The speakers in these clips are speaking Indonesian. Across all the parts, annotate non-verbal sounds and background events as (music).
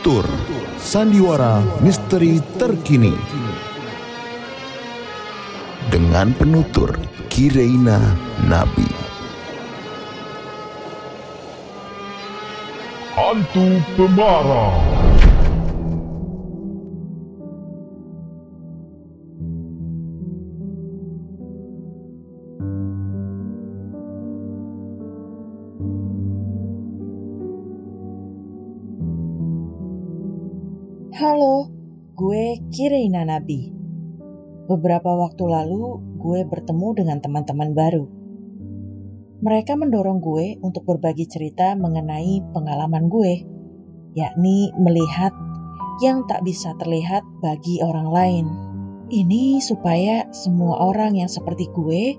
Penutur Sandiwara Misteri Terkini. Dengan penutur Kireina Nabi. Hantu Pemara Halo, gue Kireina Nabi. Beberapa waktu lalu, gue bertemu dengan teman-teman baru. Mereka mendorong gue untuk berbagi cerita mengenai pengalaman gue, yakni melihat yang tak bisa terlihat bagi orang lain. Ini supaya semua orang yang seperti gue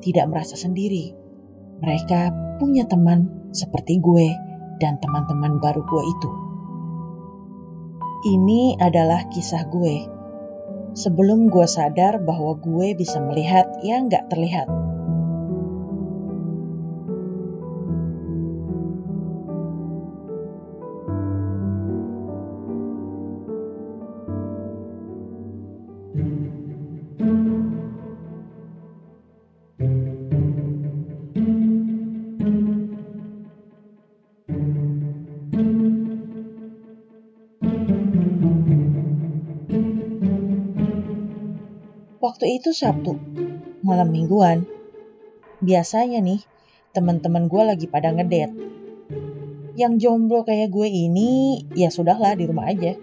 tidak merasa sendiri. Mereka punya teman seperti gue dan teman-teman baru gue itu. Ini adalah kisah gue. Sebelum gue sadar bahwa gue bisa melihat yang gak terlihat. Waktu itu Sabtu, malam mingguan. Biasanya nih, teman-teman gue lagi pada ngedate. Yang jomblo kayak gue ini, ya sudahlah di rumah aja.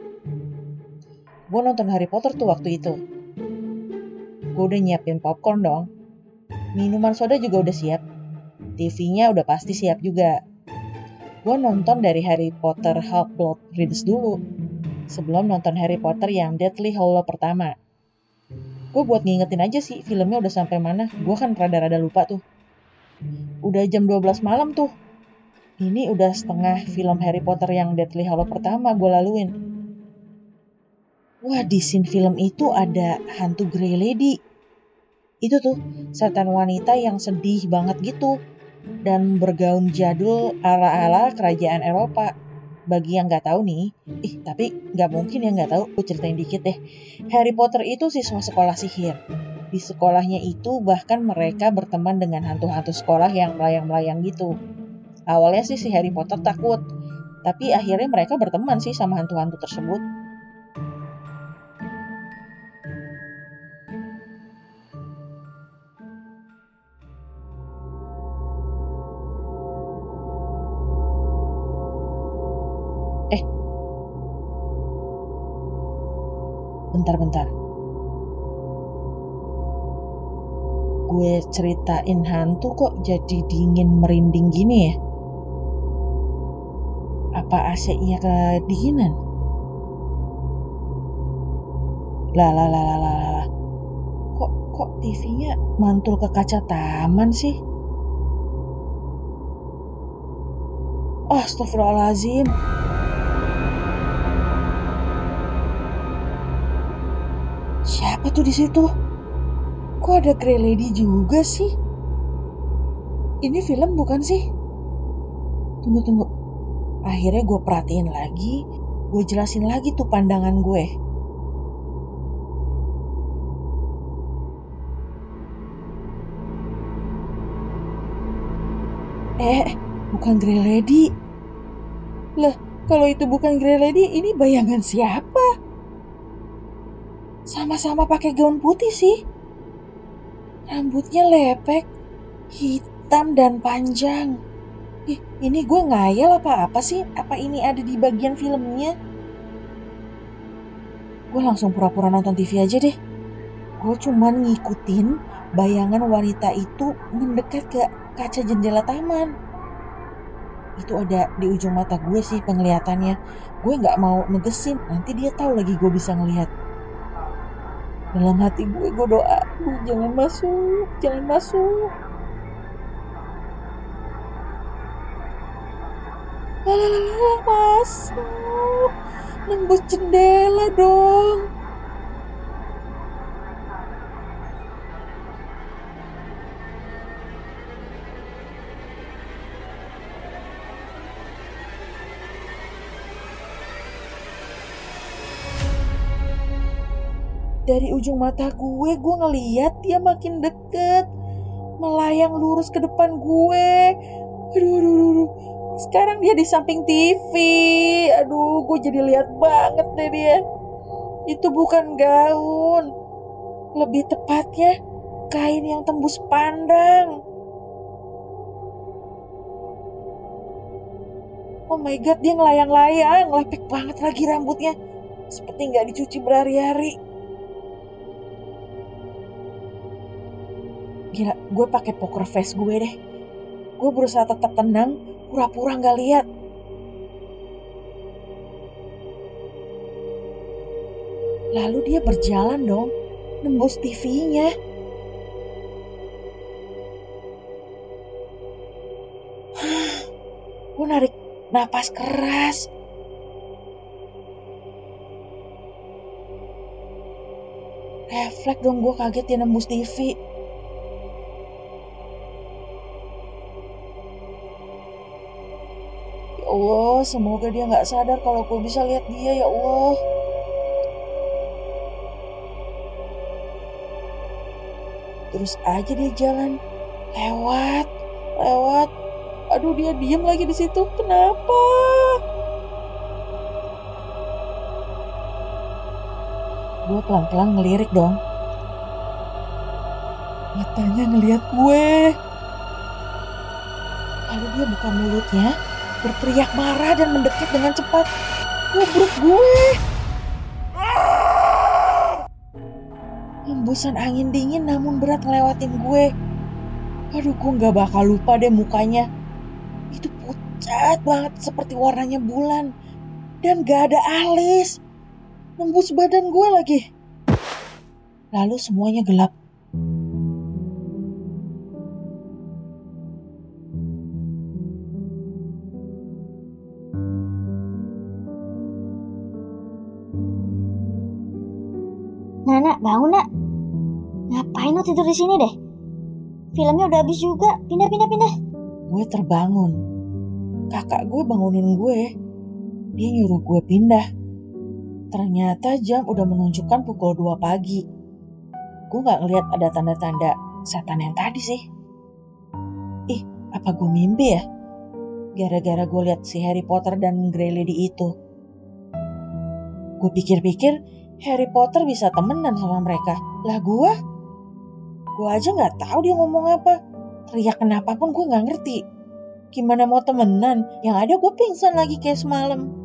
Gue nonton Harry Potter tuh waktu itu. Gue udah nyiapin popcorn dong. Minuman soda juga udah siap. TV-nya udah pasti siap juga. Gue nonton dari Harry Potter Half-Blood Prince dulu. Sebelum nonton Harry Potter yang Deathly Hallow pertama gue buat ngingetin aja sih filmnya udah sampai mana. Gue kan rada-rada lupa tuh. Udah jam 12 malam tuh. Ini udah setengah film Harry Potter yang Deathly Hallow pertama gue laluin. Wah di scene film itu ada hantu Grey Lady. Itu tuh setan wanita yang sedih banget gitu. Dan bergaun jadul ala-ala kerajaan Eropa bagi yang nggak tahu nih, ih tapi nggak mungkin ya nggak tahu, gue ceritain dikit deh. Harry Potter itu siswa sekolah sihir. Di sekolahnya itu bahkan mereka berteman dengan hantu-hantu sekolah yang melayang-melayang gitu. Awalnya sih si Harry Potter takut, tapi akhirnya mereka berteman sih sama hantu-hantu tersebut. Bentar-bentar. Gue ceritain hantu kok jadi dingin merinding gini ya? Apa AC-nya kedinginan? Lah lah lah lah lah lah. Kok kok TV-nya mantul ke kaca taman sih? Oh, Siapa tuh di situ? Kok ada Grey Lady juga sih? Ini film bukan sih? Tunggu tunggu. Akhirnya gue perhatiin lagi, gue jelasin lagi tuh pandangan gue. Eh, bukan Grey Lady. Lah, kalau itu bukan Grey Lady, ini bayangan siapa? Sama-sama pakai gaun putih sih. Rambutnya lepek, hitam dan panjang. Ih, ini gue ngayal apa-apa sih? Apa ini ada di bagian filmnya? Gue langsung pura-pura nonton TV aja deh. Gue cuman ngikutin bayangan wanita itu mendekat ke kaca jendela taman. Itu ada di ujung mata gue sih penglihatannya. Gue nggak mau negesin, nanti dia tahu lagi gue bisa ngelihat. Dalam hati gue, gue doa, Duh, jangan masuk, jangan masuk. Alah, masuk. Nembus jendela dong. Dari ujung mata gue, gue ngeliat dia makin deket. Melayang lurus ke depan gue. Aduh, aduh, aduh, aduh. Sekarang dia di samping TV. Aduh, gue jadi lihat banget deh dia. Itu bukan gaun. Lebih tepatnya, kain yang tembus pandang. Oh my god, dia ngelayang-layang, lepek banget lagi rambutnya. Seperti nggak dicuci berhari-hari. Gila, gue pakai poker face gue deh. Gue berusaha tetap tenang, pura-pura nggak lihat. Lalu dia berjalan dong, nembus TV-nya. (sighs) Gue narik napas keras. Refleks dong gue kaget dia nembus TV. Allah, semoga dia nggak sadar kalau gue bisa lihat dia ya Allah. Terus aja dia jalan, lewat, lewat. Aduh dia diem lagi di situ. Kenapa? Gue pelan-pelan ngelirik dong. Matanya ngeliat gue. Lalu dia buka mulutnya, berteriak marah dan mendekat dengan cepat. Ngubruk gue. Hembusan angin dingin namun berat ngelewatin gue. Aduh, gue gak bakal lupa deh mukanya. Itu pucat banget seperti warnanya bulan. Dan gak ada alis. Nembus badan gue lagi. Lalu semuanya gelap. Nana, bangun nak. Ngapain lo tidur di sini deh? Filmnya udah habis juga. Pindah, pindah, pindah. Gue terbangun. Kakak gue bangunin gue. Dia nyuruh gue pindah. Ternyata jam udah menunjukkan pukul 2 pagi. Gue gak ngeliat ada tanda-tanda setan yang tadi sih. Ih, apa gue mimpi ya? Gara-gara gue lihat si Harry Potter dan Grey Lady itu. Gue pikir-pikir Harry Potter bisa temenan sama mereka. Lah gue? Gue aja gak tahu dia ngomong apa. Teriak kenapa pun gue gak ngerti. Gimana mau temenan? Yang ada gue pingsan lagi kayak semalam.